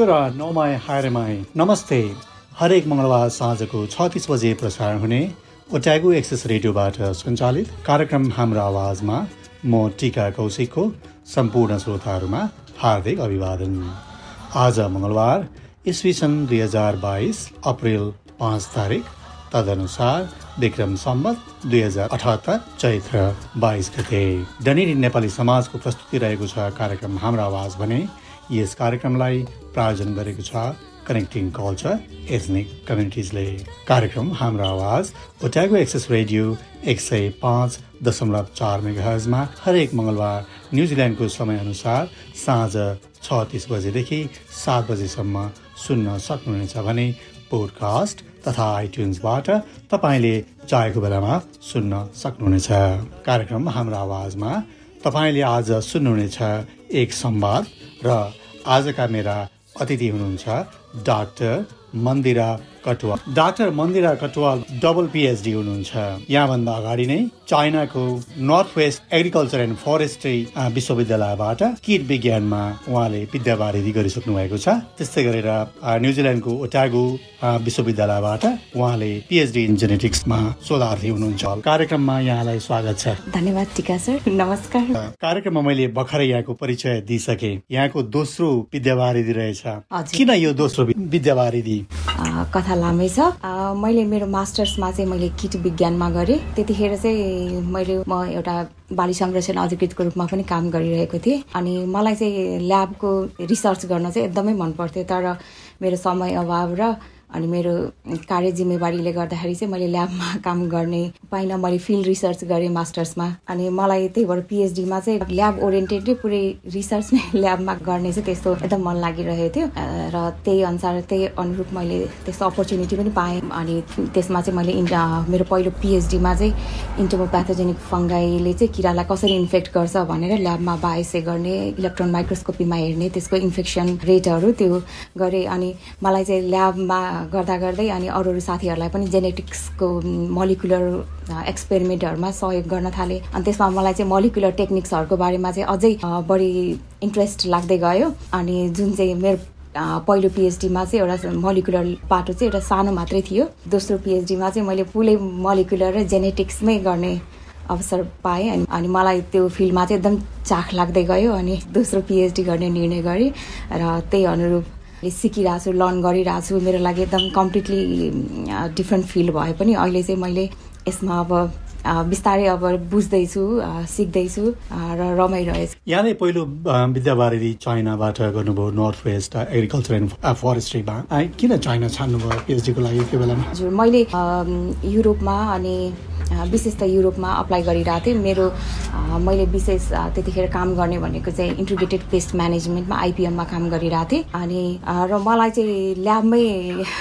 यो र नौमाई हायरमाई। नमस्ते। हरेक मङ्गलबार साँझको छत्तिस बजे प्रसारण हुने ओट्यागो एक्सेस रेडियोबाट सञ्चालित कार्यक्रम हाम्रो आवाजमा म टिका कौशिकको सम्पूर्ण श्रोताहरूमा हार्दिक अभिवादन। आज मङ्गलबार इस्वी सन् दुई हजार बाइस अप्रेल पाँच तारिक तदनुसार विक्रम सम्बत दुई हजार अठहत्तर चैत्र बाइस गते। डनेरी नेपाली समाजको प्रस्तुति रहेको छ कार्यक्रम हाम्रो आवाज भने यस कार्यक्रमलाई प्रायोजन गरेको छ कनेक्टिङ कल्चर एथनिक कम्युनिटिजले कार्यक्रम हाम्रो आवाज ओट्यागो एक्सेस रेडियो एक सय पाँच दशमलव चार मेगाहजमा हरेक मङ्गलबार न्युजिल्यान्डको समयअनुसार साँझ छ तिस बजेदेखि सात बजेसम्म सुन्न सक्नुहुनेछ भने पोडकास्ट तथा आइट्युन्सबाट तपाईँले चाहेको बेलामा सुन्न सक्नुहुनेछ। कार्यक्रम हाम्रो आवाजमा तपाईँले आज सुन्नुहुनेछ एक संवाद र आजका मेरा अतिथि हुनुहुन्छ doctor Mandira Katuwal doctor Mandira Katuwal double PhD हुनुहुन्छ। यहाँभन्दा अगाडि नै चाइनाको north west agriculture and forestry विश्वविद्यालयबाट किट विज्ञानमा उहाँले विद्यावारिधि गरिसक्नु भएको छ। त्यस्तै गरेर न्युजिल्यान्डको ओटागु विश्वविद्यालयबाट उहाँले पिएचडी इन जेनेटिक्समा शोधार्थी हुनुहुन्छ। कार्यक्रममा यहाँलाई स्वागत छ। धन्यवाद टिका सर। नमस्कार। कार्यक्रममा मैले भर्खरै यहाँको परिचय दिइसके। यहाँको दोस्रो विद्यावारिधि रहेछ। किन यो दोस्रो विद्यावारिधि? कथा लामै छ। मैले मेरो मास्टर्समा चाहिँ मैले किट विज्ञानमा गरेँ। त्यतिखेर चाहिँ मैले म एउटा बाली संरक्षण अधिकृतको रूपमा पनि काम गरिरहेको थिएँ। अनि मलाई चाहिँ ल्याबको रिसर्च गर्न चाहिँ एकदमै मन पर्थ्यो तर मेरो समय अभाव र अनि मेरो कार्य जिम्मेवारीले गर्दाखेरि चाहिँ मैले ल्याबमा काम गर्ने पाइनँ मैले फिल्ड रिसर्च गरेँ मास्टर्समा। अनि मलाई त्यही भएर पिएचडीमा चाहिँ ल्याब ओरिएन्टेडै पुरै रिसर्च नै ल्याबमा गर्ने चाहिँ त्यस्तो एकदम मन लागिरहेको थियो। र त्यही अनुसार त्यही अनुरूप मैले त्यस्तो अपर्च्युनिटी पनि पाएँ। अनि त्यसमा चाहिँ मैले मेरो पहिलो पिएचडीमा चाहिँ इन्टोमोप्याथोजेनिक फङ्गाईले चाहिँ किरालाई कसरी इन्फेक्ट गर्छ भनेर ल्याबमा बायोसे गर्ने इलेक्ट्रोन माइक्रोस्कोपीमा हेर्ने त्यसको इन्फेक्सन रेटहरू त्यो गरेँ। अनि मलाई चाहिँ ल्याबमा गर्दा गर्दै अनि अरू अरू साथीहरूलाई पनि जेनेटिक्सको मलिकुलर एक्सपेरिमेन्टहरूमा सहयोग गर्न थालेँ। अनि त्यसमा मलाई चाहिँ मलिकुलर टेक्निक्सहरूको बारेमा चाहिँ अझै बढी इन्ट्रेस्ट लाग्दै गयो। अनि जुन चाहिँ मेरो पहिलो पिएचडीमा चाहिँ एउटा मलिकुलर पाटो चाहिँ एउटा सानो मात्रै थियो। दोस्रो पिएचडीमा चाहिँ मैले फुलै मलिकुलर र जेनेटिक्समै गर्ने अवसर पाएँ। अनि मलाई त्यो फिल्डमा चाहिँ एकदम चाख लाग्दै गयो। अनि दोस्रो पिएचडी गर्ने निर्णय गरेँ। र त्यही अनुरूप सिकिरहेको छु लर्न गरिरहेको छु मेरो लागि एकदम कम्प्लिटली डिफ्रेन्ट फिल्ड भए पनि। अहिले चाहिँ मैले यसमा अब बिस्तारै अब बुझ्दैछु सिक्दैछु र रमाइरहेछु। यहाँले पहिलो विद्यावारिधि चाइनाबाट गर्नुभयो नर्थ वेस्ट एग्रिकल्चर एन्ड फरेस्ट्रीमा किन चाइना छान्नुभयो पिएचडीको लागि त्यो बेलामा? हजुर मैले युरोपमा अनि विशेष त युरोपमा अप्लाई गरिरहेको थिएँ। मेरो मैले विशेष त्यतिखेर काम गर्ने भनेको चाहिँ इन्टिग्रेटेड पेस्ट म्यानेजमेन्टमा आइपिएममा काम गरिरहेको थिएँ। अनि र मलाई चाहिँ ल्याबमै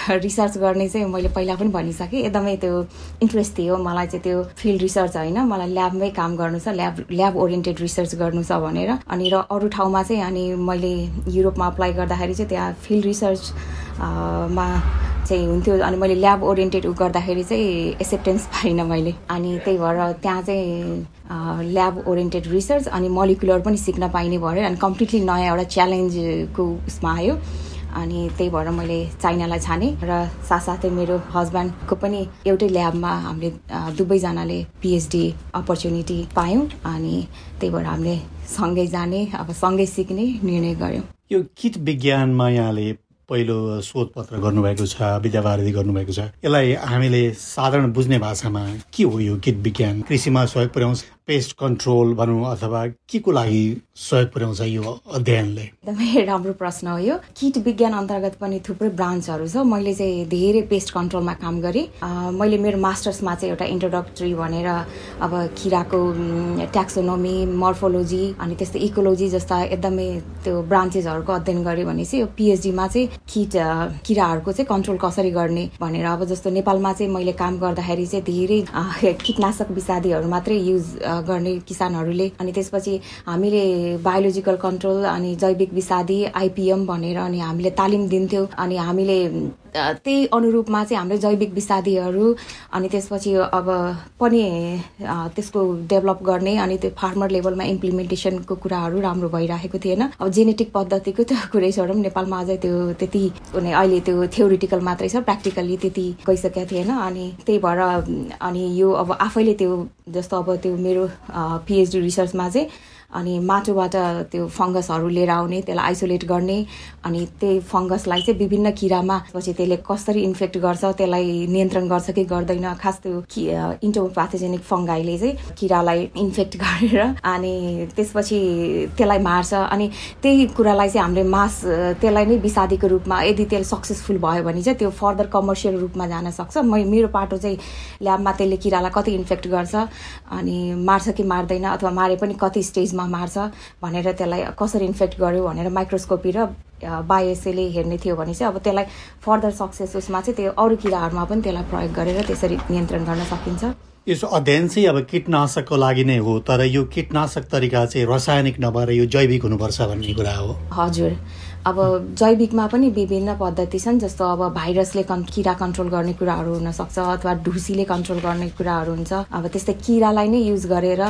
रिसर्च गर्ने चाहिँ मैले पहिला पनि भनिसकेँ। एकदमै त्यो इन्ट्रेस्ट थियो। मलाई चाहिँ त्यो फिल्ड रिसर्च होइन मलाई ल्याबमै काम गर्नु छ ल्याब ल्याब ओरिएन्टेड रिसर्च गर्नु छ भनेर। अनि र अरू ठाउँमा चाहिँ अनि मैले युरोपमा अप्लाई गर्दाखेरि चाहिँ त्यहाँ फिल्ड रिसर्च मा चाहिँ हुन्थ्यो अनि मैले ल्याब ओरिएन्टेड उ गर्दाखेरि चाहिँ एक्सेप्टेन्स पाइनँ मैले। अनि त्यही भएर त्यहाँ चाहिँ ल्याब ओरिएन्टेड रिसर्च अनि मलिकुलर पनि सिक्न पाइने भयो अनि कम्प्लिटली नयाँ एउटा च्यालेन्जको उसमा आयो। अनि त्यही भएर मैले चाइनालाई छाने र साथसाथै मेरो हस्बेन्डको पनि एउटै ल्याबमा हामीले दुवैजनाले पिएचडी अपर्च्युनिटी पायौँ। अनि त्यही भएर हामीले सँगै जाने अब सँगै सिक्ने निर्णय गऱ्यौँ। यो किट विज्ञानमा यहाँले पहिलो शोधपत्र गर्नुभएको छ विद्यावारिधि गर्नुभएको छ। यसलाई हामीले साधारण बुझ्ने भाषामा के हो यो किट विज्ञान? कृषिमा सहयोग पुर्याउँछ। पेस्ट कन्ट्रोल भनौँ अथवा के को लागि सहयोग पुर्याउँछ यो अध्ययनले? एकदमै राम्रो प्रश्न हो यो। किट विज्ञान अन्तर्गत पनि थुप्रै ब्रान्चहरू छ। मैले चाहिँ धेरै पेस्ट कन्ट्रोलमा काम गरेँ। मैले मेरो मास्टर्समा चाहिँ एउटा इन्ट्रोडक्टरी भनेर अब किराको ट्याक्सोनोमी मर्फोलोजी अनि त्यस्तै इकोलोजी जस्ता एकदमै त्यो ब्रान्चेसहरूको अध्ययन गरेँ भनेपछि यो पिएचडीमा चाहिँ किट किराहरूको चाहिँ कन्ट्रोल कसरी गर्ने भनेर अब जस्तो नेपालमा चाहिँ मैले काम गर्दाखेरि चाहिँ धेरै कीटनाशक विषादीहरू मात्रै युज गर्ने किसानहरूले। अनि त्यसपछि हामीले बायोलोजिकल कन्ट्रोल अनि जैविक विषादी आइपिएम भनेर अनि हामीले तालिम दिन्थ्यौँ। अनि हामीले त्यही अनुरूपमा चाहिँ हाम्रो जैविक विषादीहरू अनि त्यसपछि अब पनि त्यसको डेभलप गर्ने अनि त्यो फार्मर लेभलमा इम्प्लिमेन्टेसनको कुराहरू राम्रो भइरहेको थिएन अब जेनेटिक पद्धतिको त्यो कुरै छोडौँ नेपालमा अझै त्यो त्यति अहिले त्यो थ्योरिटिकल मात्रै छ प्र्याक्टिकल्ली त्यति गइसकेको थिएन। अनि त्यही भएर अनि यो अब आफैले त्यो जस्तो अब त्यो मेरो पिएचडी रिसर्चमा चाहिँ अनि माटोबाट त्यो फङ्गसहरू लिएर आउने त्यसलाई आइसोलेट गर्ने अनि त्यही फङ्गसलाई चाहिँ विभिन्न किरामा पछि त्यसले कसरी इन्फेक्ट गर्छ त्यसलाई नियन्त्रण गर्छ कि गर्दैन खास त्यो इन्टोपाथोजेनिक फङ्गाईले चाहिँ किरालाई इन्फेक्ट गरेर अनि त्यसपछि त्यसलाई मार्छ अनि त्यही कुरालाई चाहिँ हामीले मास त्यसलाई नै विषादीको रूपमा यदि त्यसले सक्सेसफुल भयो भने चाहिँ त्यो फर्दर कमर्सियल रूपमा जान सक्छ। म मेरो पाटो चाहिँ ल्याबमा त्यसले किरालाई कति इन्फेक्ट गर्छ अनि मार्छ कि मार्दैन अथवा मारे पनि कति स्टेजमा रूपमा मार्छ भनेर त्यसलाई कसरी इन्फेक्ट गर्यो भनेर माइक्रोस्कोपी र बायोएसएले हेर्ने थियो भने चाहिँ अब त्यसलाई फर्दर सक्सेस उसमा चाहिँ त्यो अरू किराहरूमा पनि त्यसलाई प्रयोग गरेर त्यसरी नियन्त्रण गर्न सकिन्छ। यसो अध्ययन चाहिँ अब कीटनाशकको लागि नै हो तर यो कीटनाशक तरिका चाहिँ रासायनिक नभएर यो जैविक हुनुपर्छ भन्ने कुरा हो। हजुर। अब जैविकमा पनि विभिन्न पद्धति छन् जस्तो अब भाइरसले कन् किरा कन्ट्रोल गर्ने कुराहरू हुनसक्छ अथवा ढुसीले कन्ट्रोल गर्ने कुराहरू हुन्छ। अब त्यस्तै किरालाई नै युज गरेर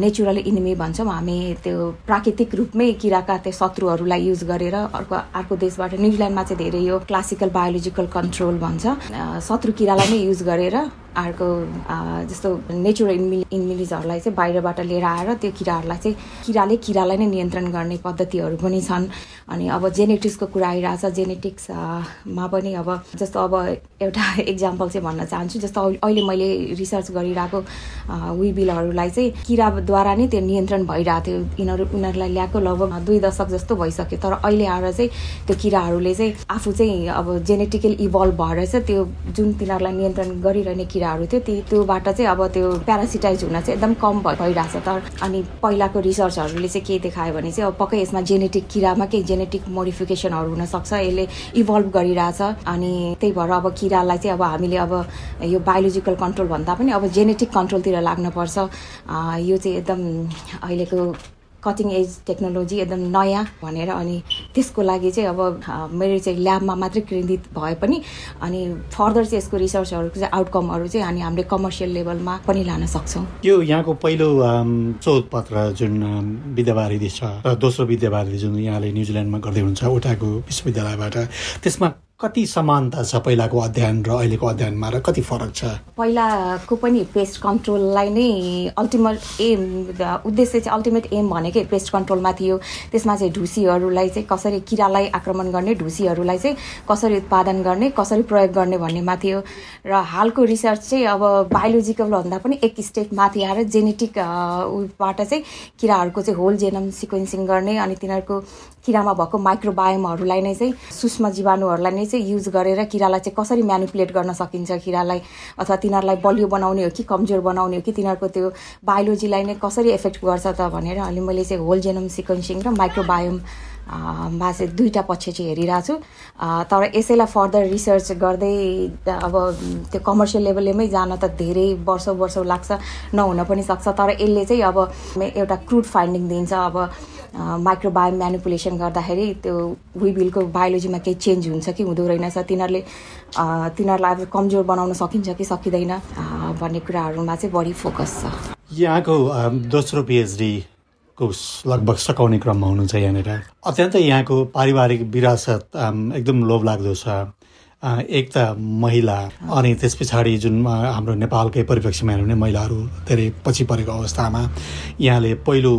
नेचुरल इनिमी भन्छौँ। हामी त्यो प्राकृतिक रूपमै किराका त्यो शत्रुहरूलाई युज गरेर अर्को अर्को देशबाट न्युजिल्यान्डमा चाहिँ धेरै यो क्लासिकल बायोलोजिकल कन्ट्रोल भन्छ। शत्रु किरालाई नै युज गरेर अर्को जस्तो नेचुरल इन्मि इन्मिलिजहरूलाई चाहिँ बाहिरबाट लिएर आएर त्यो किराहरूलाई चाहिँ किराले किरालाई नै नियन्त्रण गर्ने पद्धतिहरू पनि छन्। अनि अब जेनेटिक्सको कुरा आइरहेछ जेनेटिक्समा पनि अब जस्तो अब एउटा इक्जाम्पल चाहिँ भन्न चाहन्छु जस्तो अहिले मैले रिसर्च गरिरहेको विबिलहरूलाई चाहिँ किराद्वारा नै त्यो नियन्त्रण भइरहेको थियो। यिनीहरू उनीहरूलाई ल्याएको लगभग दुई दशक जस्तो भइसक्यो तर अहिले आएर चाहिँ त्यो किराहरूले चाहिँ आफू चाहिँ अब जेनेटिकल इभल्भ भएर चाहिँ त्यो जुन तिनीहरूलाई नियन्त्रण गरिरहने किराहरू थियो। ती त्योबाट चाहिँ अब त्यो प्यारासिटाइज हुन चाहिँ एकदम कम भइरहेछ। तर अनि पहिलाको रिसर्चहरूले चाहिँ के देखायो भने चाहिँ अब पक्कै यसमा जेनेटिक किरामा केही जेनेटिक मोडिफिकेसनहरू हुनसक्छ। यसले इभल्भ गरिरहेछ। अनि त्यही भएर अब किरालाई चाहिँ अब हामीले अब यो बायोलोजिकल कन्ट्रोल भन्दा पनि अब जेनेटिक कन्ट्रोलतिर लाग्नुपर्छ। यो चाहिँ एकदम अहिलेको कटिङ एज टेक्नोलोजी एकदम नयाँ भनेर अनि त्यसको लागि चाहिँ अब मेरो चाहिँ ल्याबमा मात्रै केन्द्रित भए पनि अनि फर्दर चाहिँ यसको रिसर्चहरूको चाहिँ आउटकमहरू चाहिँ अनि हामीले कमर्सियल लेभलमा पनि लान सक्छौँ। यो यहाँको पहिलो शोध पत्र जुन विद्यावारिधि छ र दोस्रो विद्यावारिधि जुन यहाँले न्युजिल्यान्डमा गर्दै हुनुहुन्छ उठाएको विश्वविद्यालयबाट त्यसमा कति समानता छ पहिलाको अध्ययन र अहिलेको अध्ययनमा र कति फरक छ? पहिलाको पनि पेस्ट कन्ट्रोललाई नै अल्टिमेट एम उद्देश्य चाहिँ अल्टिमेट एम भनेकै पेस्ट कन्ट्रोलमा थियो। त्यसमा चाहिँ ढुसीहरूलाई चाहिँ कसरी किरालाई आक्रमण गर्ने ढुसीहरूलाई चाहिँ कसरी उत्पादन गर्ने कसरी प्रयोग गर्ने भन्नेमा थियो। र हालको रिसर्च चाहिँ अब बायोलोजिकल भन्दा पनि एक स्टेप माथि आएर जेनेटिक उबाट चाहिँ किराहरूको चाहिँ होल जेनम सिक्वेन्सिङ गर्ने अनि तिनीहरूको किरामा भएको माइक्रोबायोमहरूलाई नै चाहिँ सूक्ष्म जीवाणुहरूलाई नै चाहिँ युज गरेर किरालाई चाहिँ कसरी म्यानुपुलेट गर्न सकिन्छ किरालाई? अथवा तिनीहरूलाई बलियो बनाउने हो कि कमजोर बनाउने हो कि तिनीहरूको त्यो बायोलोजीलाई नै कसरी एफेक्ट गर्छ त भनेर अहिले मैले चाहिँ होल जेनम सिक्वेन्सिङ र माइक्रोबायोम मा चाहिँ दुईवटा पक्ष चाहिँ हेरिरहेको छु। तर यसैलाई फर्दर रिसर्च गर्दै अब त्यो कमर्सियल लेभललेमै जान त धेरै वर्ष वर्ष लाग्छ नहुन पनि सक्छ। तर यसले चाहिँ अब एउटा क्रुड फाइन्डिङ दिन्छ। अब माइक्रोबायो म्यानुपुलेसन गर्दाखेरि त्यो विबिलको बायोलोजीमा केही चेन्ज हुन्छ कि हुँदो रहेनछ तिनीहरूले तिनीहरूलाई अब कमजोर बनाउन सकिन्छ कि सकिँदैन भन्ने कुराहरूमा चाहिँ बढी फोकस छ। यहाँको दोस्रो पिएचडी को लगभग सकाउने क्रममा हुनुहुन्छ यहाँनिर। अत्यन्तै यहाँको पारिवारिक विरासत एकदम लोभलाग्दो छ। एक त महिला अनि त्यस पछाडि जुन हाम्रो नेपालकै परिप्रेक्ष्यमा हेर्नु भने महिलाहरू धेरै पछि परेको अवस्थामा यहाँले पहिलो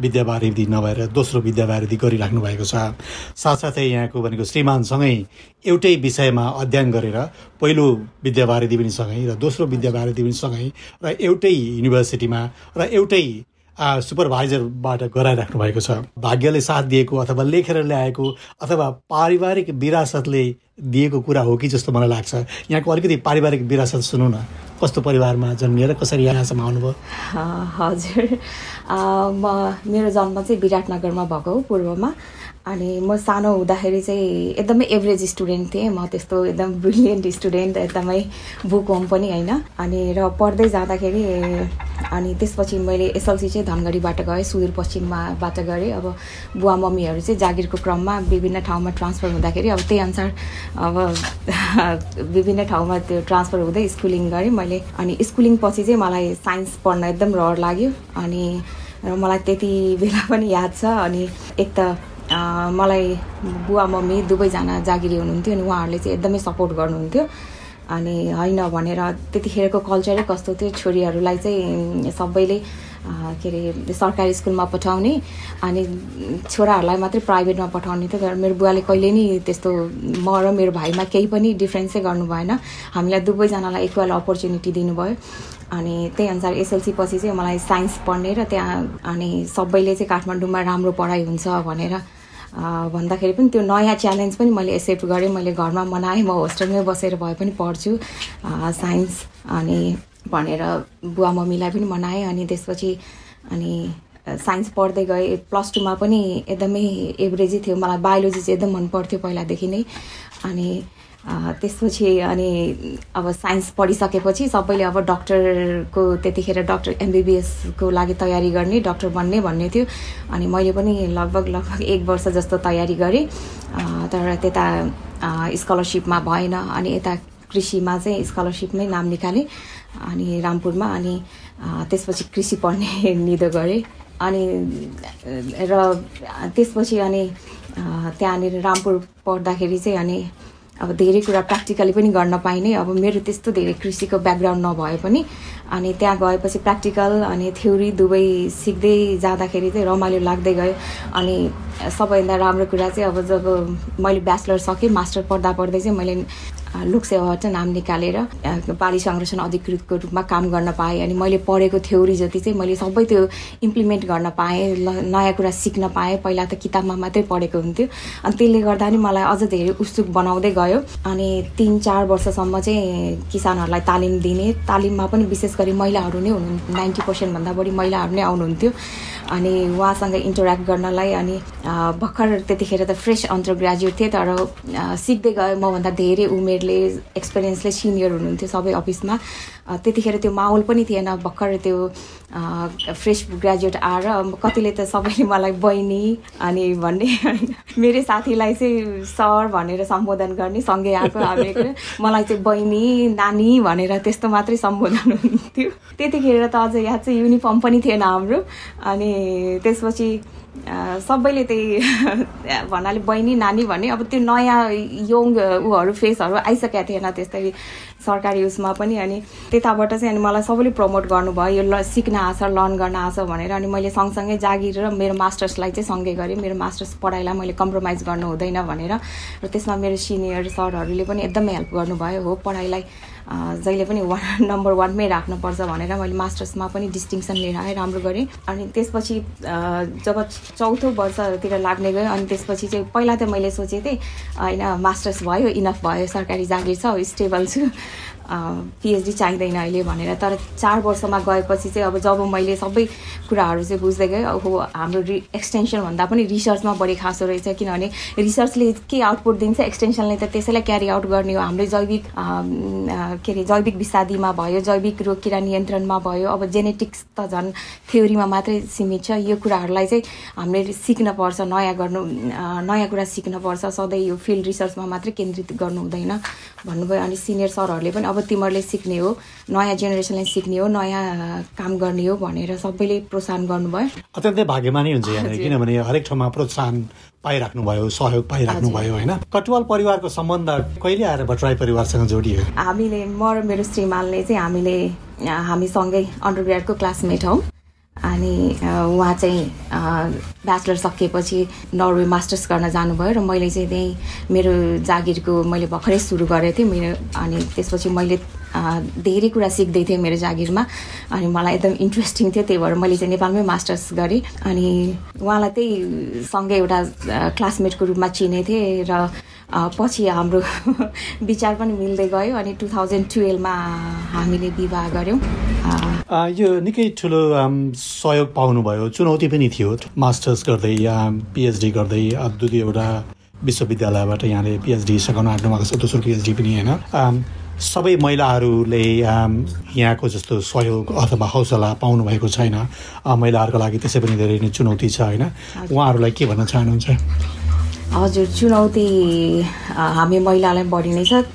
विद्यावारिधि नभएर दोस्रो विद्यावारिधि गरिराख्नु भएको छ। साथसाथै यहाँको भनेको श्रीमानसँगै एउटै विषयमा अध्ययन गरेर पहिलो विद्यावारिधि पनि सँगै र दोस्रो विद्यावारिधि पनि सँगै र एउटै युनिभर्सिटीमा र एउटै सुपरभाइजरबाट गराइराख्नु भएको छ। भाग्यले साथ दिएको अथवा लेखेर ल्याएको अथवा पारिवारिक विरासतले दिएको कुरा हो कि जस्तो मलाई लाग्छ। यहाँको अलिकति पारिवारिक विरासत सुनौ न। कस्तो परिवारमा जन्मिएर कसरी यहाँसम्म आउनुभयो? हजुर। म मेरो जन्म चाहिँ विराटनगरमा भएको हो पूर्वमा। अनि म सानो हुँदाखेरि चाहिँ एकदमै एभरेज स्टुडेन्ट थिएँ। म त्यस्तो एकदम ब्रिलियन्ट स्टुडेन्ट एकदमै बुक होम पनि होइन। अनि र पढ्दै जाँदाखेरि अनि त्यसपछि मैले एसएलसी चाहिँ धनगढीबाट गएँ सुदूरपश्चिममाबाट गरेँ। अब बुवा मम्मीहरू चाहिँ जागिरको क्रममा विभिन्न ठाउँमा ट्रान्सफर हुँदाखेरि अब त्यही अनुसार अब विभिन्न ठाउँमा त्यो ट्रान्सफर हुँदै स्कुलिङ गरेँ मैले। अनि स्कुलिङ पछि चाहिँ मलाई साइन्स पढ्न एकदम रहर लाग्यो। अनि र मलाई त्यति बेला पनि याद छ। अनि एक त मलाई बुवा मम्मी दुवैजना जागिरी हुनुहुन्थ्यो अनि उहाँहरूले चाहिँ एकदमै सपोर्ट गर्नुहुन्थ्यो। अनि होइन भनेर त्यतिखेरको कल्चरै कस्तो थियो छोरीहरूलाई चाहिँ सबैले के अरे सरकारी स्कुलमा पठाउने अनि छोराहरूलाई मात्रै प्राइभेटमा पठाउने थियो। तर मेरो बुवाले कहिले नि त्यस्तो म र मेरो भाइमा केही पनि डिफ्रेन्सै गर्नु भएन। हामीलाई दुवैजनालाई इक्वल अपर्च्युनिटी दिनुभयो। अनि त्यही अनुसार एसएलसी पछि चाहिँ मलाई साइन्स पढ्ने र त्यहाँ अनि सबैले चाहिँ काठमाडौँमा राम्रो पढाइ हुन्छ भनेर भन्दाखेरि पनि त्यो नयाँ च्यालेन्ज पनि मैले एक्सेप्ट गरेँ। मैले घरमा मनाएँ म होस्टेलमै बसेर भए पनि पढ्छु। साइन्स अनि भनेर बुवा मम्मीलाई पनि मनाएँ अनि त्यसपछि अनि साइन्स पढ्दै गएँ। प्लस टूमा पनि एकदमै एभरेजै थियो। मलाई बायोलोजी चाहिँ एकदम मन पर्थ्यो पहिलादेखि नै। अनि त्यसपछि अनि अब साइन्स पढिसकेपछि सबैले अब डक्टरको त्यतिखेर डक्टर एमबिबिएसको लागि तयारी गर्ने डक्टर बन्ने भन्ने थियो। अनि मैले पनि लगभग लगभग एक वर्ष जस्तो तयारी गरेँ। तर त्यता स्कलरसिपमा भएन। अनि यता कृषिमा चाहिँ स्कलरसिपमै नाम निकालेँ अनि रामपुरमा। अनि त्यसपछि कृषि पढ्ने निदो गरेँ। अनि र त्यसपछि अनि त्यहाँनिर रामपुर पढ्दाखेरि चाहिँ अनि अब धेरै कुरा प्र्याक्टिकली पनि गर्न पाइने। अब मेरो त्यस्तो धेरै कृषिको ब्याकग्राउन्ड नभए पनि। अनि त्यहाँ गएपछि प्र्याक्टिकल अनि थ्योरी दुवै सिक्दै जाँदाखेरि चाहिँ रमाइलो लाग्दै गयो। अनि सबैभन्दा राम्रो कुरा चाहिँ अब जब मैले ब्याचलर सकेँ मास्टर पढ्दा पढ्दै चाहिँ मैले लोकसेवाबाट नाम निकालेर बाली संरक्षण अधिकृतको रूपमा काम गर्न पाएँ। अनि मैले पढेको थ्योरी जति चाहिँ मैले सबै त्यो इम्प्लिमेन्ट गर्न पाएँ नयाँ कुरा सिक्न पाएँ। पहिला त किताबमा मात्रै पढेको हुन्थ्यो। अनि त्यसले गर्दा नि मलाई अझ धेरै उत्सुक बनाउँदै गयो। अनि तिन चार वर्षसम्म चाहिँ किसानहरूलाई तालिम दिने तालिममा पनि विशेष गरी महिलाहरू नै हुनु नाइन्टी पर्सेन्टभन्दा बढी महिलाहरू नै आउनुहुन्थ्यो। अनि उहाँसँग इन्टरेक्ट गर्नलाई अनि भर्खर त्यतिखेर त फ्रेस अन्टर ग्रेजुएट थिएँ तर सिक्दै गएँ। मभन्दा धेरै उमेरले एक्सपिरियन्सले सिनियर हुनुहुन्थ्यो सबै अफिसमा। त्यतिखेर त्यो माहौल पनि थिएन भर्खर त्यो फ्रेस ग्रेजुएट आएर कतिले त सबैले मलाई बहिनी अनि भन्ने मेरो साथीलाई चाहिँ सर भनेर सम्बोधन गर्ने सँगै आएको हामी मलाई चाहिँ बहिनी नानी भनेर त्यस्तो मात्रै सम्बोधन हुन्थ्यो। त्यतिखेर त अझ यहाँ चाहिँ युनिफर्म पनि थिएन हाम्रो। अनि त्यसपछि सबैले त्यही भन्नाले बहिनी नानी भने अब त्यो नयाँ यङ ऊहरू फेसहरू आइसकेका थिएन त्यस्तै सरकारी उसमा पनि अनि त्यताबाट चाहिँ अनि मलाई सबैले प्रमोट गर्नुभयो यो ल सिक्न आछ लर्न गर्न आछ भनेर अनि मैले सँगसँगै जागिर र मेरो मास्टर्सलाई चाहिँ सँगै गरेँ। मेरो मास्टर्स पढाइलाई मैले कम्प्रोमाइज गर्नु हुँदैन भनेर। र त्यसमा मेरो सिनियर सरहरूले पनि एकदमै हेल्प गर्नुभयो हो पढाइलाई। जहिले पनि वान नम्बर वानमै राख्नुपर्छ भनेर मैले मास्टर्समा पनि डिस्टिङसन लिएर आएँ राम्रो गरेँ। अनि त्यसपछि जब चौथो वर्षतिर लाग्ने गयो अनि त्यसपछि चाहिँ पहिला त मैले सोचेँ थिएँ होइन मास्टर्स भयो इनफ भयो सरकारी जागिर छ स्टेबल छु। पिएचडी चाहिँदैन अहिले भनेर। तर चार वर्षमा गएपछि चाहिँ अब जब मैले सबै कुराहरू चाहिँ बुझ्दै गएँ अब हाम्रो रि एक्सटेन्सनभन्दा पनि रिसर्चमा बढी खासो रहेछ किनभने रिसर्चले के आउटपुट दिन्छ एक्सटेन्सनले त त्यसैलाई क्यारी आउट गर्ने हो। हाम्रो जैविक के अरे जैविक विषादीमा भयो जैविक रोग किरा नियन्त्रणमा भयो। अब जेनेटिक्स त झन् थ्योरीमा मात्रै सीमित छ। यो कुराहरूलाई चाहिँ हामीले सिक्नपर्छ नयाँ गर्नु नयाँ कुरा सिक्नपर्छ सधैँ यो फिल्ड रिसर्चमा मात्रै केन्द्रित गर्नु हुँदैन भन्नुभयो। अनि सिनियर सरहरूले पनि अब तिमीहरूले सिक्ने हो नयाँ जेनेरेसनले सिक्ने हो नयाँ काम गर्ने हो भनेर सबैले प्रोत्साहन गर्नुभयो। अत्यन्तै भाग्यमानी हुन्छ यहाँनिर किनभने हरेक ठाउँमा प्रोत्साहन पाइराख्नु भयो सहयोग पाइराख्नु भयो होइन? कटुवाल परिवारको सम्बन्ध कहिले आएर भट्टराई परिवारसँग जोडियो? हामीले म र मेरो श्रीमानले चाहिँ हामीले हामी सँगै अन्डर ग्रेडको क्लासमेट हौ। अनि उहाँ चाहिँ ब्याचलर सकिएपछि नर्वे मास्टर्स गर्न जानुभयो र मैले चाहिँ त्यहीँ मेरो जागिरको मैले भर्खरै सुरु गरेको थिएँ मेरो अनि त्यसपछि मैले धेरै कुरा सिक्दै थिएँ मेरो जागिरमा। अनि मलाई एकदम इन्ट्रेस्टिङ थियो त्यही भएर मैले चाहिँ नेपालमै मास्टर्स गरेँ। अनि उहाँलाई त्यही सँगै एउटा क्लासमेटको रूपमा चिनेको थिएँ र पछि हाम्रो विचार पनि मिल्दै गयो। अनि टु थाउजन्ड टुवेल्भमा हामीले विवाह गऱ्यौँ। यो निकै ठुलो सहयोग पाउनुभयो। चुनौती पनि थियो। मास्टर्स गर्दै पिएचडी गर्दै दुई एउटा विश्वविद्यालयबाट यहाँले पिएचडी सघाउन आँट्नु भएको छ। दोस्रो पिएचडी पनि होइन। सबै महिलाहरूले यहाँको जस्तो सहयोग अथवा हौसला पाउनुभएको छैन। महिलाहरूको लागि त्यसै पनि धेरै नै चुनौती छ होइन? उहाँहरूलाई के भन्न चाहनुहुन्छ? हजुर चुनौती हामी महिलालाई बढी नै छ।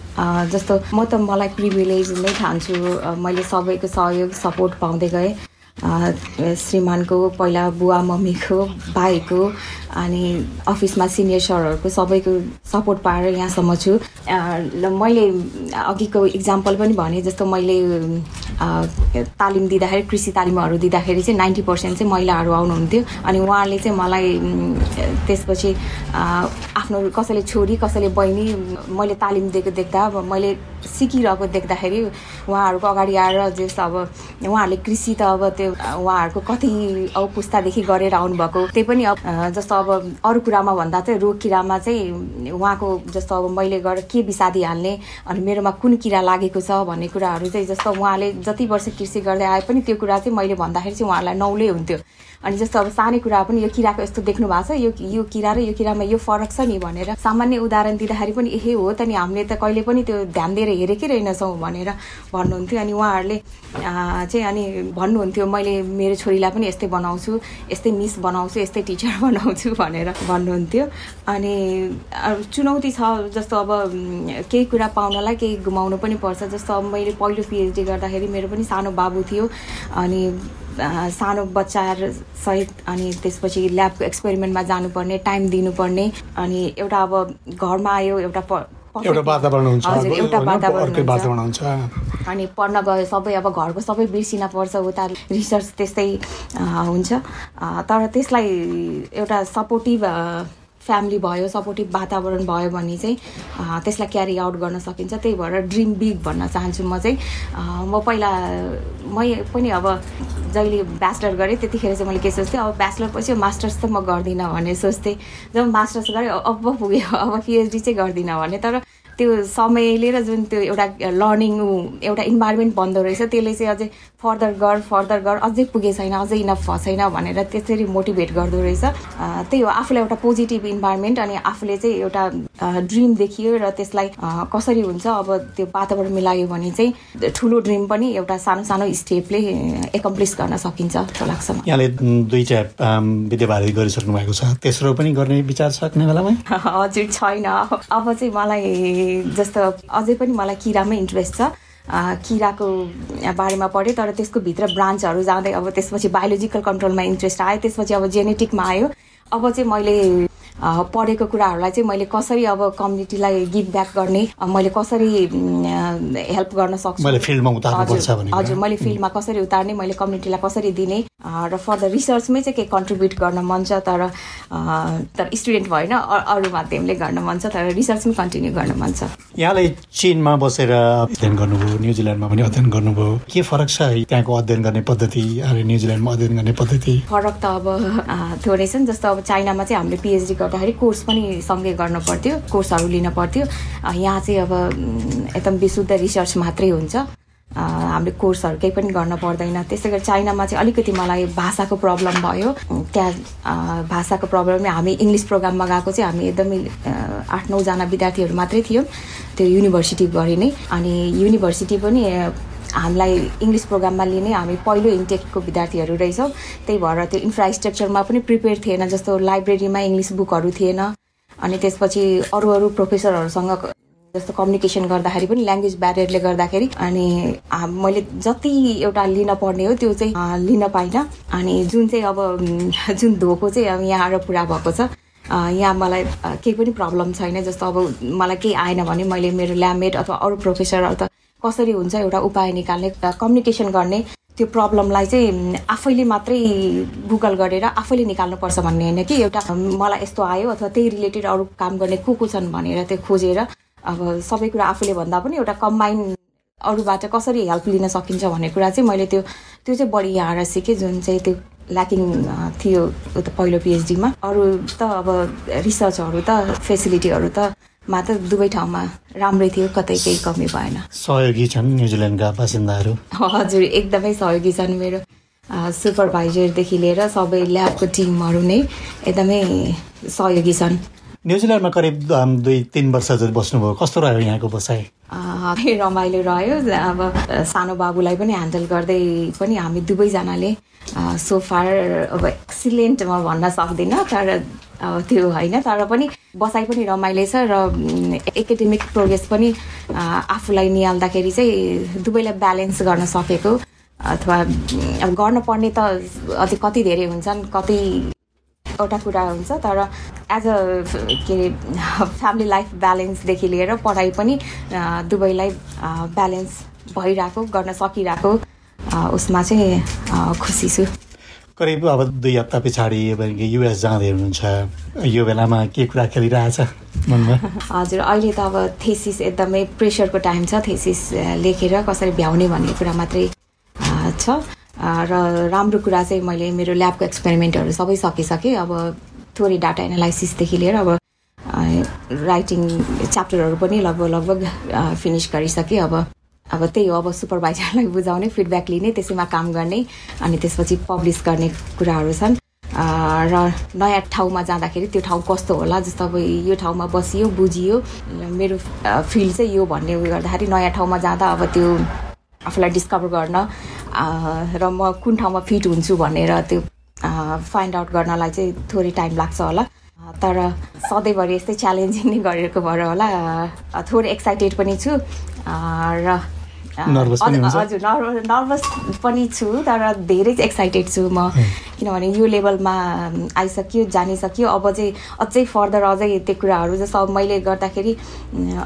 जस्तो म त मलाई प्रिभिलेज नै ठान्छु। मैले सबैको सहयोग सपोर्ट पाउँदै गएँ। श्रीमानको पहिला बुवा मम्मीको भाइको। अनि अफिसमा सिनियर सरहरूको सबैको सपोर्ट पाएर यहाँसम्म छु। मैले अघिको इक्जाम्पल पनि भने जस्तो मैले तालिम दिँदाखेरि कृषि तालिमहरू दिँदाखेरि चाहिँ नाइन्टी पर्सेन्ट चाहिँ महिलाहरू आउनुहुन्थ्यो। अनि उहाँले चाहिँ मलाई त्यसपछि आफ्नो कसैले छोरी कसैले बहिनी मैले तालिम दिएको देख्दा मैले सिकिरहेको देख्दाखेरि उहाँहरूको अगाडि आएर जस्तो अब उहाँहरूले कृषि त अब त्यो उहाँहरूको कति अब पुस्तादेखि गरेर आउनुभएको त्यही पनि जस्तो अरू कुरामा भन्दा चाहिँ रोग किरामा चाहिँ उहाँको जस्तो अब मैले गएर के बिसादी हाल्ने अनि मेरोमा कुन किरा लागेको छ भन्ने कुराहरू चाहिँ जस्तो उहाँले जति वर्ष कृषि गर्दै आए पनि त्यो कुरा चाहिँ मैले भन्दाखेरि चाहिँ उहाँहरूलाई नौलै हुन्थ्यो। अनि जस्तो अब सानै कुरा पनि यो किराको यस्तो देख्नु भएको छ यो यो किरा र यो किरामा यो फरक छ नि भनेर सामान्य उदाहरण दिँदाखेरि पनि ए हो त नि हामीले त कहिले पनि त्यो ध्यान दिएर हेरेकै रहेनछौँ भनेर भन्नुहुन्थ्यो। अनि उहाँहरूले चाहिँ अनि भन्नुहुन्थ्यो मैले मेरो छोरीलाई पनि यस्तै बनाउँछु यस्तै मिस बनाउँछु यस्तै टिचर बनाउँछु भनेर भन्नुहुन्थ्यो। अनि चुनौती छ जस्तो अब केही कुरा पाउनलाई केही गुमाउनु पनि पर्छ। जस्तो अब मैले पहिलो पिएचडी गर्दाखेरि मेरो पनि सानो बाबु थियो। अनि सानो बच्चाहरूसहित अनि त्यसपछि ल्याबको एक्सपेरिमेन्टमा जानुपर्ने टाइम दिनुपर्ने अनि एउटा अब घरमा आयो एउटा एउटा वातावरण हुन्छ। एउटा वातावरण हुन्छ। अनि पढ्न गयो सबै अब घरको सबै बिर्सिन पर्छ उता रिसर्च त्यस्तै हुन्छ। तर त्यसलाई एउटा सपोर्टिभ फ्यामिली भयो सपोर्टिभ वातावरण भयो भने चाहिँ त्यसलाई क्यारी आउट गर्न सकिन्छ। त्यही भएर ड्रिम बिग भन्न चाहन्छु म चाहिँ। म पहिला मै पनि अब जहिले ब्याचलर गरेँ त्यतिखेर चाहिँ मैले के सोच्थेँ अब ब्याचलर पछि मास्टर्स त म गर्दिनँ भनेर सोच्थेँ। जब मास्टर्स गरेँ अब पुग्यो अब पिएचडी चाहिँ गर्दिनँ भने तर त्यो समयले र जुन त्यो एउटा लर्निङ एउटा इन्भाइरोमेन्ट बन्दो रहेछ त्यसले चाहिँ अझै फर्दर गर फर्दर गर अझै पुगे छैन अझै इनफ छैन भनेर त्यसरी मोटिभेट गर्दो रहेछ। त्यही हो आफूलाई एउटा पोजिटिभ इन्भाइरोमेन्ट अनि आफूले चाहिँ एउटा ड्रिम देखियो र त्यसलाई कसरी हुन्छ अब त्यो वातावरण मिलायो भने चाहिँ ठुलो ड्रिम पनि एउटा सानो सानो स्टेपले एकम्प्लिस गर्न सकिन्छ जस्तो लाग्छ यहाँले दुईटा विद्याभारती गरिसक्नु भएको छ। तेस्रो पनि गर्ने विचार छ कुनै बेलामा? हजुर छैन। अब चाहिँ मलाई जस्तो अझै पनि मलाई किरामै इन्ट्रेस्ट छ। किराको बारेमा पढेँ तर त्यसको भित्र ब्रान्चहरू जाँदै अब त्यसपछि बायोलोजिकल कन्ट्रोलमा इन्ट्रेस्ट आयो त्यसपछि अब जेनेटिकमा आयो। अब चाहिँ मैले पढेको कुराहरूलाई चाहिँ मैले कसरी अब कम्युनिटीलाई गिभ ब्याक गर्ने मैले कसरी हेल्प गर्न सक्छु? हजुर मैले फिल्डमा कसरी उतार्ने मैले कम्युनिटीलाई कसरी दिने र फर्दर रिसर्चमै चाहिँ केही कन्ट्रिब्युट गर्न मन छ तर तर स्टुडेन्ट भएन अरू माध्यमले गर्न मन छ तर रिसर्चमै कन्टिन्यू गर्न मन छ। यहाँलाई चिनमा बसेर अध्ययन गर्नुभयो न्युजिल्यान्डमा पनि अध्ययन गर्नुभयो। के फरक छ त्यहाँको अध्ययन गर्ने पद्धति न्युजिल्यान्डमा अध्ययन गर्ने पद्धति? फरक त अब थोरै छ जस्तो अब चाइनामा चाहिँ हामीले पिएचडी गर्दाखेरि कोर्स पनि सँगै गर्न पर्थ्यो कोर्सहरू लिन पर्थ्यो। यहाँ चाहिँ अब एकदम विशुद्ध रिसर्च मात्रै हुन्छ। हामीले कोर्सहरू केही पनि गर्न पर्दैन। त्यसै गरी चाइनामा चाहिँ अलिकति मलाई भाषाको प्रब्लम भयो। त्यहाँ भाषाको प्रब्लम हामी इङ्ग्लिस प्रोग्राममा गएको चाहिँ हामी एकदमै आठ नौजना विद्यार्थीहरू मात्रै थियौँ। त्यो युनिभर्सिटी गरे नै। अनि युनिभर्सिटी पनि हामीलाई इङ्ग्लिस प्रोग्राममा लिने हामी पहिलो इन्टेकको विद्यार्थीहरू रहेछौँ। त्यही भएर त्यो इन्फ्रास्ट्रक्चरमा पनि प्रिपेयर थिएन जस्तो लाइब्रेरीमा इङ्ग्लिस बुकहरू थिएन। अनि त्यसपछि अरू अरू प्रोफेसरहरूसँग जस्तो कम्युनिकेसन गर्दाखेरि पनि ल्याङ्ग्वेज ब्यारियरले गर्दाखेरि अनि मैले जति एउटा लिन पर्ने हो त्यो चाहिँ लिन पाइनँ। अनि जुन चाहिँ अब जुन धोको चाहिँ अब यहाँ आएर पुरा भएको छ यहाँ मलाई केही पनि प्रब्लम छैन। जस्तो अब मलाई केही आएन भने मैले मेरो ल्याबमेट अथवा अरू प्रोफेसर अथवा कसरी हुन्छ एउटा उपाय निकाल्ने कम्युनिकेसन गर्ने त्यो प्रब्लमलाई चाहिँ आफैले मात्रै गुगल गरेर आफैले निकाल्नुपर्छ भन्ने होइन कि? एउटा मलाई यस्तो आयो अथवा त्यही रिलेटेड अरू काम गर्ने को को छन् भनेर त्यो खोजेर अब सबै कुरा आफूले भन्दा पनि एउटा कम्बाइन अरूबाट कसरी हेल्प लिन सकिन्छ भन्ने कुरा चाहिँ मैले त्यो त्यो चाहिँ बढी यहाँ सिकेँ जुन चाहिँ त्यो ल्याकिङ थियो पहिलो पिएचडीमा अरू त अब रिसर्चहरू त फेसिलिटीहरू त मा त दुवै ठाउँमा राम्रै थियो कतै केही कमी भएन। सहयोगी छन् न्युजिल्यान्डका बासिन्दाहरू। हजुर एकदमै सहयोगी छन् मेरो सुपरभाइजरदेखि लिएर सबै ल्याबको टिमहरू नै एकदमै सहयोगी छन्। न्युजिल्यान्डमा करिब दुई तिन वर्ष बस्नुभयो कस्तो रह्यो यहाँको बसाइ? रमाइलो रह्यो अब सानो बाबुलाई पनि ह्यान्डल गर्दै पनि हामी दुवैजनाले सोफार अब एक्सिलेन्ट म भन्न सक्दिनँ तर त्यो होइन तर पनि बसाइ पनि रमाइलो छ र एकाडेमिक प्रोग्रेस पनि आफूलाई निहाल्दाखेरि चाहिँ दुवैलाई ब्यालेन्स गर्न सकेको अथवा अब गर्नुपर्ने त अझै कति धेरै हुन्छन् कति एउटा कुरा हुन्छ तर एज अ के अरे फ्यामिली लाइफ ब्यालेन्सदेखि लिएर पढाइ पनि दुवैलाई ब्यालेन्स भइरहेको गर्न सकिरहेको उसमा चाहिँ खुसी छु। करिब अब दुई हप्ता पछाडि युएस जाँदै हुनुहुन्छ। यो बेलामा के कुरा खेलिरहेछ मनमा? हजुर अहिले त अब थेसिस एकदमै प्रेसरको टाइम छ। थेसिस लेखेर कसरी भ्याउने भन्ने कुरा मात्रै छ। र राम्रो कुरा चाहिँ मैले मेरो ल्याबको एक्सपेरिमेन्टहरू सबै सकिसकेँ। अब थोरै डाटा एनालाइसिसदेखि लिएर अब राइटिङ च्याप्टरहरू पनि लगभग लगभग फिनिस गरिसकेँ। अब अब त्यही हो अब सुपरभाइजरलाई बुझाउने फिडब्याक लिने त्यसैमा काम गर्ने अनि त्यसपछि पब्लिस गर्ने कुराहरू छन्। र नयाँ ठाउँमा जाँदाखेरि त्यो ठाउँ कस्तो होला जस्तो अब यो ठाउँमा बसियो बुझियो मेरो फिल्ड चाहिँ यो भन्ने उयो गर्दाखेरि नयाँ ठाउँमा जाँदा अब त्यो आफूलाई डिस्कभर गर्न र म कुन ठाउँमा फिट हुन्छु भनेर त्यो फाइन्ड आउट गर्नलाई चाहिँ थोरै टाइम लाग्छ होला। तर सधैँभरि यस्तै च्यालेन्जिङ नै गरेको भएर होला। थोरै एक्साइटेड पनि छु। र हजुर नर्भस पनि छु तर धेरै एक्साइटेड छु म। किनभने यो लेभलमा आइसक्यो जानिसक्यो। अब चाहिँ अझै फर्दर अझै त्यो कुराहरू जस्तो अब मैले गर्दाखेरि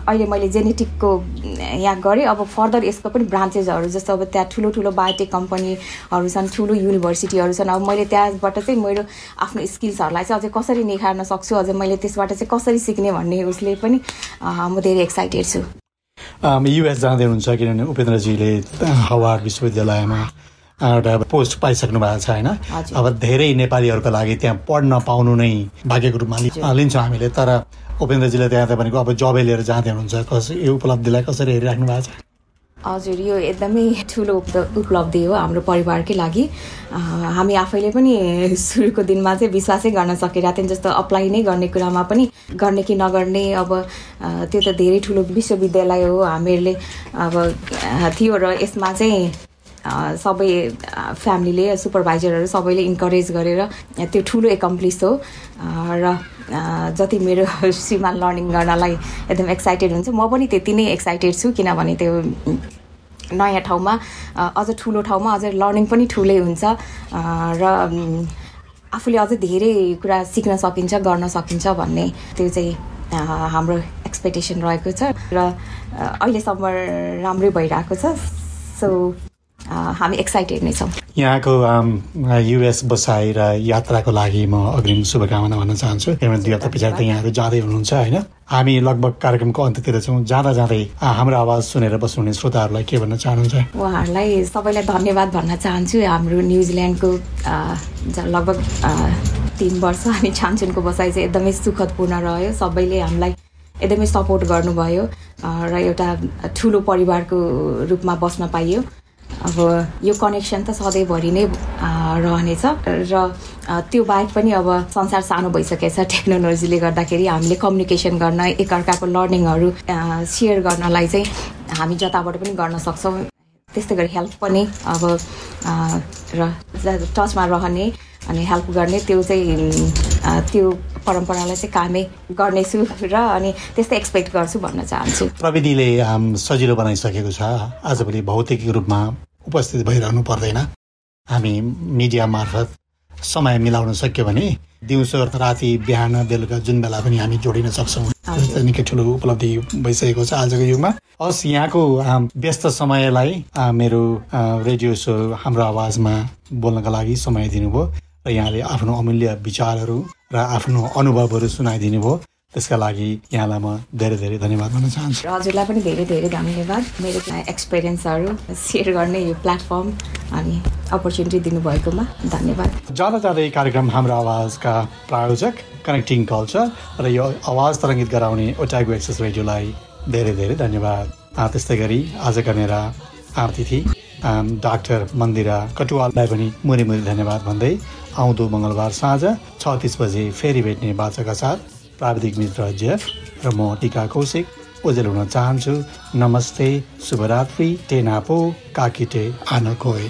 अहिले मैले जेनेटिकको यहाँ गरेँ। अब फर्दर यसको पनि ब्रान्चेसहरू जस्तो अब त्यहाँ ठुलो ठुलो बायोटेक कम्पनीहरू छन् ठुलो युनिभर्सिटीहरू छन्। अब मैले त्यहाँबाट चाहिँ मेरो आफ्नो स्किल्सहरूलाई चाहिँ अझै कसरी निखार्न सक्छु अझै मैले त्यसबाट चाहिँ कसरी सिक्ने भन्ने उसले पनि म धेरै एक्साइटेड छु। युएस जाँदै हुनुहुन्छ किनभने उपेन्द्रजीले हवार्ड विश्वविद्यालयमा एउटा पोस्ट पाइसक्नु भएको छ होइन अब धेरै नेपालीहरूको लागि त्यहाँ पढ्न पाउनु नै भाग्यको रूपमा लिन्छौँ हामीले तर उपेन्द्रजीले त्यहाँ तपाईँको अब जबै लिएर जाँदै हुनुहुन्छ कस यो उपलब्धिलाई कसरी हेरिराख्नु भएको छ हजुर यो एकदमै ठुलो उपलब्धि हो हाम्रो परिवारकै लागि। हामी आफैले पनि सुरुको दिनमा चाहिँ विश्वासै गर्न सकेका थियौँ जस्तो अप्लाई नै गर्ने कुरामा पनि गर्ने कि नगर्ने अब त्यो त धेरै ठुलो विश्वविद्यालय हो हामीहरूले। अब थियो र यसमा चाहिँ सबै फ्यामिलीले सुपरभाइजरहरू सबैले इन्करेज गरेर त्यो ठुलो एकम्प्लिस हो। र जति मेरो श्रीमान लर्निङ गर्नलाई एकदम एक्साइटेड हुन्छ म पनि त्यति नै एक्साइटेड छु किनभने त्यो नयाँ ठाउँमा अझ ठुलो ठाउँमा अझ लर्निङ पनि ठुलै हुन्छ। र आफूले अझै धेरै कुरा सिक्न सकिन्छ गर्न सकिन्छ भन्ने त्यो चाहिँ हाम्रो एक्सपेक्टेसन रहेको छ। र अहिलेसम्म राम्रै भइरहेको छ। सो हामी एक्साइटेड नै छौँ। यहाँको युएस बसाइ र यात्राको लागि म अग्रिम शुभकामना भन्न चाहन्छु। किनभने दुई हप्ता पछाडि त यहाँहरू जाँदै हुनुहुन्छ होइन? हामी लगभग कार्यक्रमको अन्त्यतिर छौँ। जाँदा जाँदै हाम्रो आवाज सुनेर बस्नुहुने श्रोताहरूलाई के भन्न चाहनुहुन्छ? उहाँहरूलाई सबैलाई धन्यवाद भन्न चाहन्छु। हाम्रो न्युजिल्यान्डको लगभग तिन वर्ष हामी छानछुनको बसाइ चाहिँ एकदमै सुखदपूर्ण रह्यो। सबैले हामीलाई एकदमै सपोर्ट गर्नुभयो र एउटा ठुलो परिवारको रूपमा बस्न पाइयो। अब यो कनेक्सन त सधैँभरि नै रहनेछ। र त्यो बाहेक पनि अब संसार सानो भइसकेको छ टेक्नोलोजीले गर्दाखेरि हामीले कम्युनिकेसन गर्न एकअर्काको लर्निङहरू सेयर गर्नलाई चाहिँ हामी जताबाट पनि गर्न सक्छौँ। त्यस्तै गरी हेल्प पनि अब र टचमा रहने अनि हेल्प गर्ने त्यो चाहिँ त्यो परम्परालाई चाहिँ कामै गर्नेछु र अनि त्यस्तै एक्सपेक्ट गर्छु भन्न चाहन्छु। प्रविधिले सजिलो बनाइसकेको छ। आजभोलि भौतिक रूपमा उपस्थित भइरहनु पर्दैन। हामी मिडिया मार्फत समय मिलाउन सक्यो भने दिउँसो राति बिहान बेलुका जुन बेला पनि हामी जोडिन सक्छौँ निकै ठुलो उपलब्धि भइसकेको छ आजको युगमा। हस् यहाँको व्यस्त समयलाई मेरो रेडियो सो हाम्रो आवाजमा बोल्नका लागि समय दिनुभयो र यहाँले आफ्नो अमूल्य विचारहरू र आफ्नो अनुभवहरू सुनाइदिनु भयो त्यसका लागि यहाँलाई म धेरै धेरै धन्यवाद भन्न चाहन्छु। हजुरलाई पनि धेरै धेरै धन्यवाद। मेरो एक्सपिरियन्सहरू सेयर गर्ने यो प्लेटफर्म अनि अपर्च्युनिटी दिनुभएकोमा धन्यवाद। जाँदा जाँदै कार्यक्रम हाम्रो आवाजका प्रायोजक कनेक्टिङ कल्चर र यो आवाज तरङ्गित गराउने ओटागो एक्सेस रेडियोलाई धेरै धेरै धन्यवाद। त्यस्तै गरी आजका मेरा अतिथि आम, डाक्टर मन्दिरा कटुवाललाई पनि मुरी मुरी धन्यवाद भन्दै आउँदो मङ्गलबार साँझ छ तिस बजे फेरि भेट्ने बाचाका साथ प्राविधिक मित्र जेफ र म टिका कौशिक ओजेल हुन चाहन्छु। नमस्ते शुभरात्रि टेनापो काकिटे आनकोय